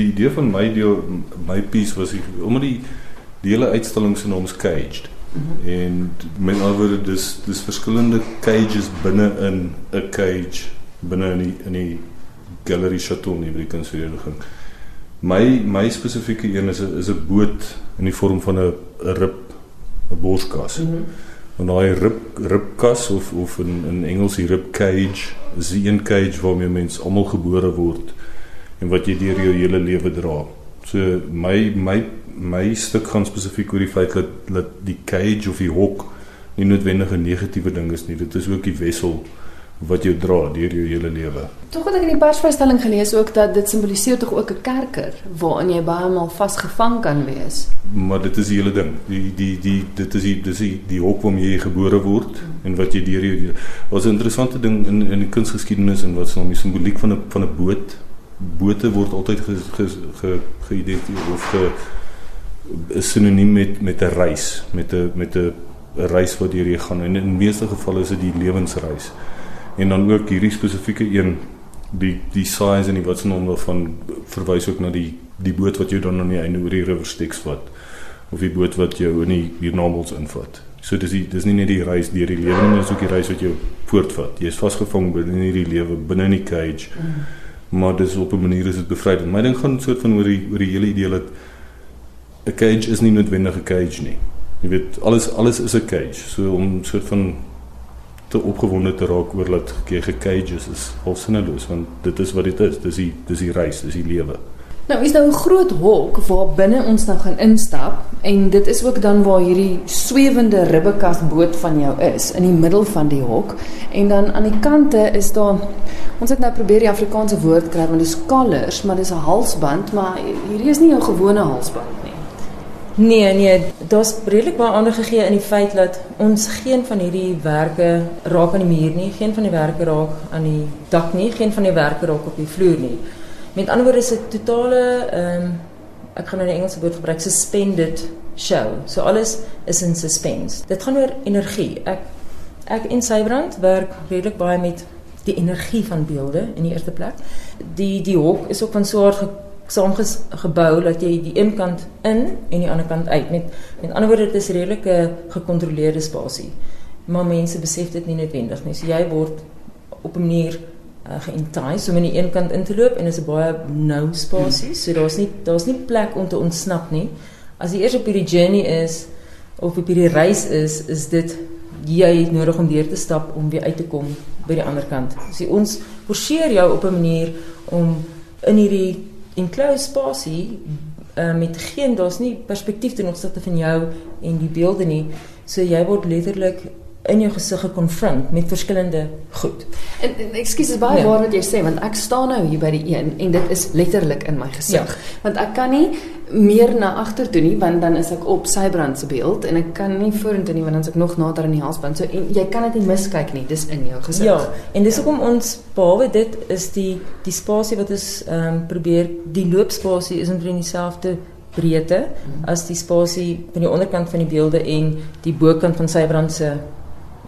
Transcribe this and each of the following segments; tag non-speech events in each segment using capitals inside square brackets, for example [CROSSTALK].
die idee van my deel my piece was die, omdat die die hele uitstalling se naam is caged. Mm -hmm. En met ander woorde dis dis verskillende cages binne in 'n cage binne in die in die Gallery Chateau in die kunsvereniging. My my spesifieke een is 'n is 'n boot in die vorm van 'n rib 'n borskas. Mm -hmm. En daai rib ribkas of of in in Engels die rib cage is die een cage waarmee mens almal gebore word en wat jy deur jou hele lewe dra. So my my my stuk gaan spesifiek oor die feit dat dat die cage of die hok nie noodwendig 'n negatiewe ding is nie. Dit is ook die wessel wat jy dra deur jou hele lewe. Tog het ek in die persvrystelling gelees ook dat dit simboliseer tog ook 'n kerker waarin jy baie maal vasgevang kan wees. Maar dit is die hele ding. Die die die dit is die dis die, die hoek waar jy gebore word en wat jy deur jou was 'n interessante ding in in die kunsgeskiedenis en wat is nou die simboliek van 'n van 'n boot. Bote word altyd geïdentifiseer ge, ge, of ge is sinoniem met met 'n reis, met 'n met 'n reis wat jy gaan en in meeste gevalle is dit die lewensreis en dan ook hierdie spesifieke een die die size en die wat se naam daarvan verwys ook na die die boot wat jou dan aan die einde oor die river Styx vat of die boot wat jou in die hiernamaals invat. So dis die dis nie net die reis deur die lewe nie, dis ook die reis wat jou voortvat. Jy is vasgevang binne in hierdie lewe, binne in die cage. Mm. Maar dis op 'n manier is dit bevrydend. My ding gaan 'n soort van oor die oor die hele idee dat 'n cage is nie noodwendig 'n cage nie. Jy weet alles alles is 'n cage. So om soort van te opgewonde te raak oor dat jy gecages is of sinneloos want dit is wat dit is dis die dis die reis dis die lewe nou is nou 'n groot hok waar binne ons nou gaan instap en dit is ook dan waar hierdie swewende ribbekas boot van jou is in die middel van die hok en dan aan die kante is daar ons het nou probeer die Afrikaanse woord kry want dit is collars maar dis 'n halsband maar hierdie is nie jou gewone halsband nie Nee, nee, daar's redelik baie aandag gegee in die feit dat ons geen van hierdie raak aan die muur nie, geen van die werke raak aan die dak nie, geen van die werke raak op die vloer nie. Met ander woorde is dit totale ehm um, ek gaan nou die Engelse woord gebruik, suspended show. So alles is in suspense. Dit gaan oor energie. Ek ek in Sybrand werk redelik baie met die energie van beelde in die eerste plek. Die die hok is ook van so 'n saamgebou dat jy die een kant in en die ander kant uit. Met met ander woorde dit is redelik 'n gekontroleerde spasie. Maar mense besef dit nie noodwendig nie. So jy word op 'n manier uh, geentice om aan die een kant in te loop en dit is 'n baie nou spasie. So daar's nie daar's nie plek om te ontsnap nie. As jy eers op hierdie journey is of op hierdie reis is, is dit jy nodig om deur te stap om weer uit te kom by die ander kant. So ons forceer jou op 'n manier om in hierdie enclosed spasie uh, met geen daar's nie perspektief ten opsigte van jou en die beelde nie. So jy word letterlik in jou gesig gekonfront met verskillende goed. En, en ekskuus is baie ja. waar wat jy sê want ek staan nou hier by die een en dit is letterlik in my gesig. Ja. Want ek kan nie meer na agter toe nie want dan is ek op sy brand se beeld en ek kan nie vorentoe nie want dan is ek nog nader aan die halsband. So en jy kan dit nie miskyk nie, dis in jou gesig. Ja, en dis ja. hoekom ja. ons behalwe dit is die die spasie wat ons ehm um, probeer die loopspasie is omtrent dieselfde breedte hmm. as die spasie van die onderkant van die beelde en die bokant van sy brand se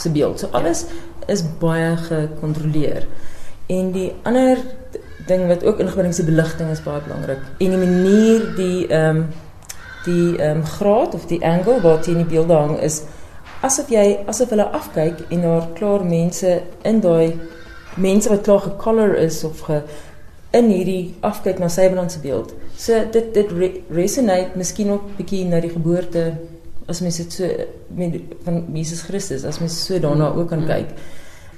se beeld. So alles is baie gekontroleer. En die ander ding wat ook ingebring is die beligting is baie belangrik. En die manier die ehm um, die ehm um, graad of die angle wat in die beelde hang is asof jy asof hulle afkyk en daar klaar mense in daai mense wat klaar gecolor is of ge in hierdie afkyk na sy brandse beeld. So dit dit re resonate miskien ook bietjie na die geboorte as mens dit so met van Jesus Christus as mens so daarna ook kan mm. kyk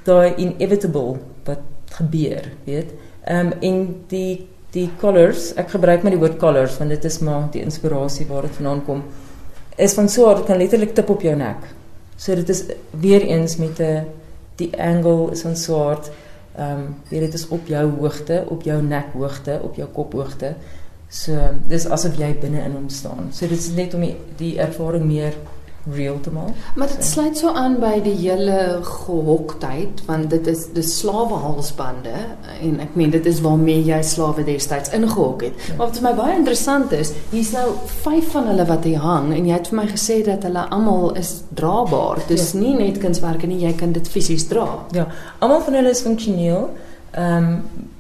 daai inevitable wat gebeur weet. Ehm um, en die die colors ek gebruik maar die woord colors want dit is maar die inspirasie waar dit vandaan kom is van so dit kan letterlik tip op jou nek. So dit is weer eens met 'n die angle is van soort ehm um, weet dit is op jou hoogte op jou nek hoogte op jou kop hoogte So dis asof jy binne in hom staan. So dit is net om die, die ervaring meer real te maak. Maar dit so. sluit so aan by die hele gehoktyd want dit is dis slawehalsbande en ek meen dit is waarmee jy slawe destyds ingehok het. Ja. Maar wat vir my baie interessant is, hier's nou vyf van hulle wat hier hang en jy het vir my gesê dat hulle almal is draagbaar. Dis ja. nie net kunswerke nie, jy kan dit fisies dra. Ja, almal van hulle is funksioneel. Ehm um,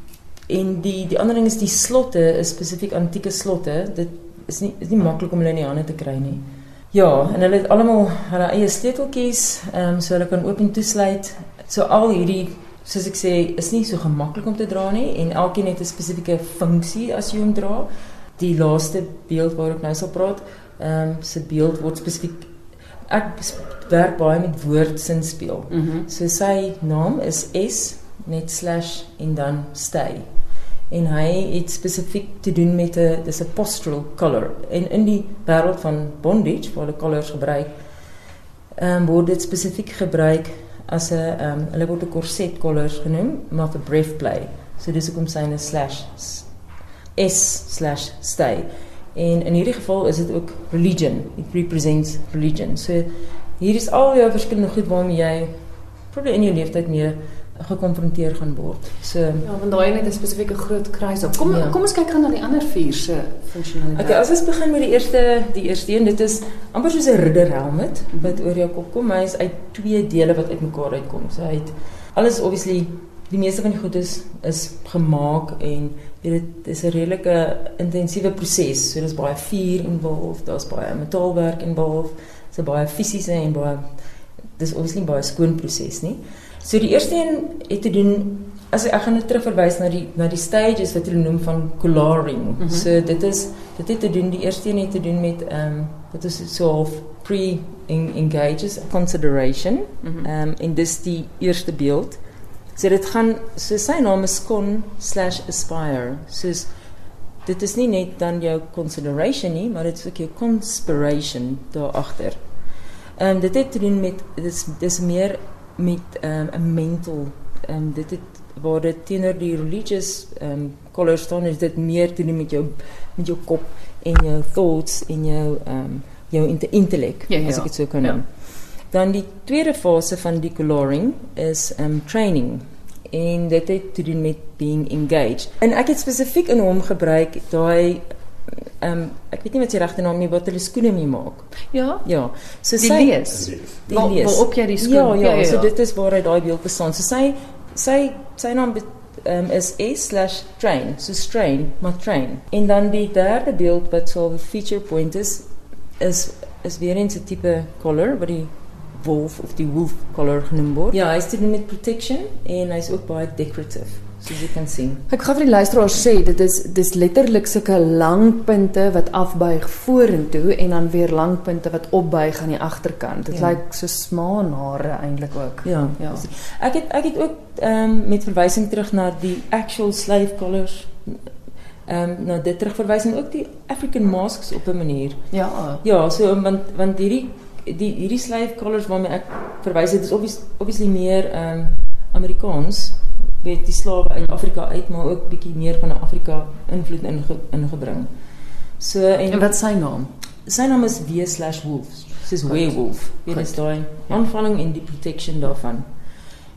En die die ander ding is die slotte, is spesifiek antieke slotte. Dit is nie is nie maklik om hulle in die hande te kry nie. Ja, en hulle het almal hulle eie sleuteltjies, ehm um, so hulle kan oop en toesluit. So al hierdie soos ek sê, is nie so gemaklik om te dra nie en elkeen het 'n spesifieke funksie as jy hom dra. Die laaste beeld waar ek nou sal praat, ehm um, se beeld word spesifiek ek werk baie met woordsinspel. Mhm. Mm So sy naam is S net slash en dan stay. En hy het spesifiek te doen met 'n dis 'n postural collar. En in die wêreld van bondage waar hulle collars gebruik, ehm um, word dit spesifiek gebruik as 'n ehm um, hulle word 'n corset collars genoem, maar vir breathplay. So dis hoekom syne slash S slash stay. En in hierdie geval is dit ook religion. It represents religion. So hier is al jou verskillende goed waarmee jy probeer in jou lewe mee gekonfronteer gaan word. So Ja, want daai het 'n spesifieke groot kruis op. Kom Ja. kom ons kyk gou na die ander vier se funksionaliteit. Okay, as ons begin met die eerste die eerste een, dit is amper soos 'n ridderhelmet wat oor jou kop kom. Hy is uit twee dele wat uitmekaar uitkom. So hy het alles obviously die meeste van die goed is is gemaak en dit is 'n redelike intensiewe proses. So daar's baie vuur involved, daar's baie metaalwerk involved, so baie fisiese en baie dis obviously nie baie skoon proses nie. So die eerste een het te doen as ek gaan net terugverwys na die na die stages wat hulle noem van collaring. Mm. -hmm. So dit is dit het te doen die eerste een het te doen met ehm um, dit is so half pre engages consideration. Mhm. Ehm um, en dis die eerste beeld. So dit gaan so sy naam is con/aspire. Soos dit is nie net dan jou consideration nie, maar dit is ook jou conspiration daar agter. Ehm um, dit het te doen met dis dis meer met ehm, 'n um, mental ehm um, dit het waar dit teenoor die religious ehm um, color staan is dit meer te doen met jou met jou kop en jou thoughts en jou ehm um, jou inte intellek Ja, ja. as ek dit so kan Ja. noem. Dan die tweede fase van die coloring is ehm um, training en dit het te doen met being engaged. En ek het spesifiek in hom gebruik daai ehm um, ek weet nie wat sy regte naam nie wat hulle skoene mee maak. Ja. Ja. So Die sy lees. die Waar- lees. waarop jy die skoen- Ja, ja, ja, ja, so dit is waar hy daai beeld bestaan. So sy sy sy naam um, is S/train, so strain, maar train. En dan die derde beeld wat so 'n feature point is is is weer eens 'n tipe collar wat die wolf of die wolf collar genoem word. Ja, hy's te doen met protection en hy's ook baie decorative, soos jy kan sien. Ek gaan vir die luisteraars sê dit is dis letterlik sulke lang punte wat afbuig vorentoe en dan weer lang punte wat opbuig aan die agterkant. Dit Ja. lyk so smaanhare eintlik ook. Ja, Ja. Ek het ek het ook ehm um, met verwysing terug na die actual slave collars ehm um, na dit terugverwys en ook die African masks op 'n manier. Ja. Ja, so want want hierdie die hierdie slave collars waarmee ek verwys het is obvious, obviously meer ehm um, Amerikaans weet die slawe uit Afrika uit maar ook bietjie meer van 'n Afrika invloed inge, ingebring. So en, En wat sy naam? sy naam is W/wolf. Soos Goed. werewolf. Dit is daai aanvalling en die protection daarvan.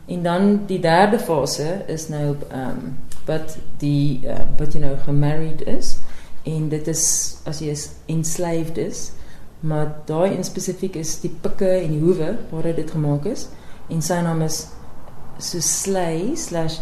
En dan die derde fase is nou ehm wat die uh, wat jy nou gemarried is en dit is as jy is enslaved is. Maar daai in spesifiek is die pikke en die hoewe waar dit gemaak is en sy naam is so slay slash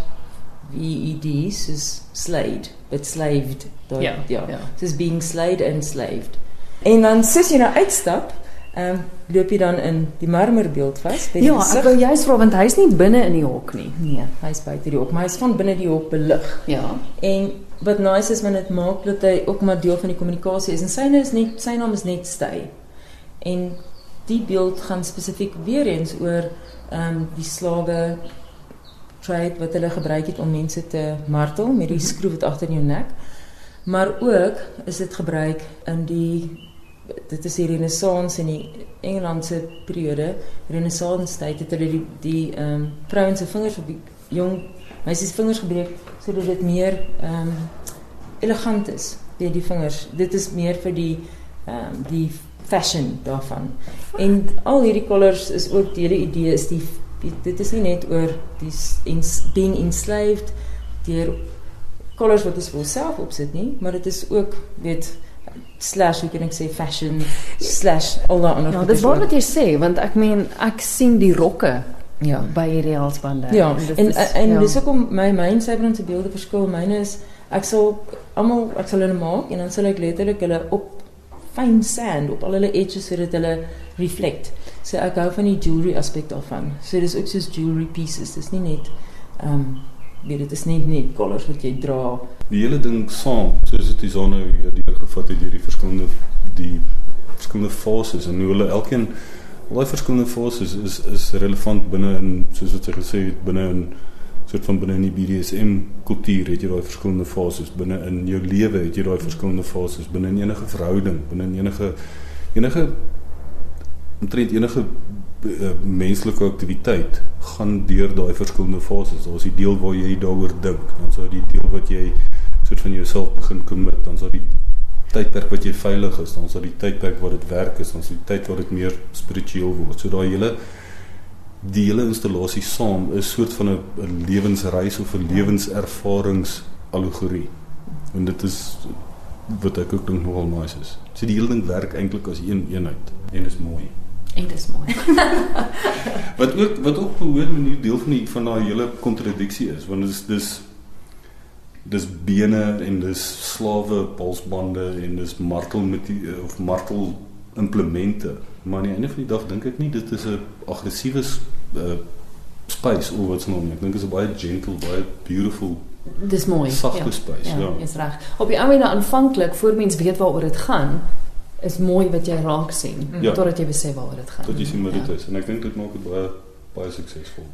VED soos slayed but slaved daai Ja, ja, ja. soos being slayed and enslaved en dan sis jy nou uitstap ehm um, loop jy dan in die marmerbeeld vas by die Ja, ek gesig. wou juist vra want hy's nie binne in die hok nie. nee hy's buite die hok maar hy's van binne die hok belig Ja. en wat nice is want dit maak dat hy ook maar deel van die kommunikasie is. En syne is net sy naam is net Stey en die beeld gaan spesifiek weer eens oor ehm um, die slawe trade wat hulle gebruik het om mense te martel met die skroef wat agter jou nek. Maar ook is dit gebruik in die dit is die renessans in die Engelandse periode, renessans tyd het hulle die die ehm um, vrouens se vingers op die jong meisies se vingers gebreek sodat dit meer ehm um, elegant is deur die vingers. Dit is meer vir die ehm um, die fashion daarvan. En al hierdie collars is ook die hele idee is die dit is nie net oor die ens, being enslaved deur collars wat ons vir onsself opsit nie, maar dit is ook weet slash hoe kan ek sê fashion slash al daai ander Ja, dis waar wat jy sê want ek meen ek sien die rokke Ja, by hierdie halsbande. Ja, dit en is- en, en ja. dis hoekom my myn sybrand se beelde verskil. Myne is ek sal almal ek sal hulle maak en dan sal ek letterlik hulle op fyn sand op al hulle edges sodat hulle reflect. So ek hou van die jewelry aspek daarvan. So dis ook soos jewelry pieces. Dis nie net ehm um, weet dit is nie net collars wat jy dra. Die hele ding saam, soos dit is nou weer deurgevat het deur die verskillende die verskillende fases en hoe hulle elkeen al daai verskillende fases is is relevant binne in soos wat sy gesê het binne in soort van binne in die BDSM kultuur het jy daai verskillende fases. Binne in jou lewe het jy daai verskillende fases. Binne in enige verhouding binne in enige enige omtrent enige uh, menslike aktiwiteit gaan deur daai verskillende fases. Daar's die deel waar jy daaroor dink, dan sou die deel wat jy soort van jouself begin commit, dan sou die tydperk wat jy veilig is, dan sou die tydperk waar dit werk is, dan sou die tyd waar dit meer spiritueel word. So daai hele die hele installasie saam is soort van 'n 'n lewensreis of 'n lewenservarings allegorie. En dit is wat ek ook dink nogal nice is. So die hele ding werk eintlik as een eenheid en dit is mooi. En dis mooi. [LAUGHS] Wat ook wat ook behoort manier deel van die van daai hele kontradiksie is, want dit is dis dis bene en dis slawe polsbande en dis martel met of martel implemente. Maar aan die einde van die dag dink ek nie dit is 'n aggressiewe uh, space of wat's nou. Ek dink dit is 'n baie gentle, baie beautiful Dis mooi. sagte space, Ja, ja. is reg. Op die einde aanvanklik voor mens weet waaroor dit gaan, is mooi wat jy raak sien Ja. totdat jy besef waaroor dit gaan. Tot jy sien wat dit Ja. is en ek dink dit maak dit baie baie suksesvol.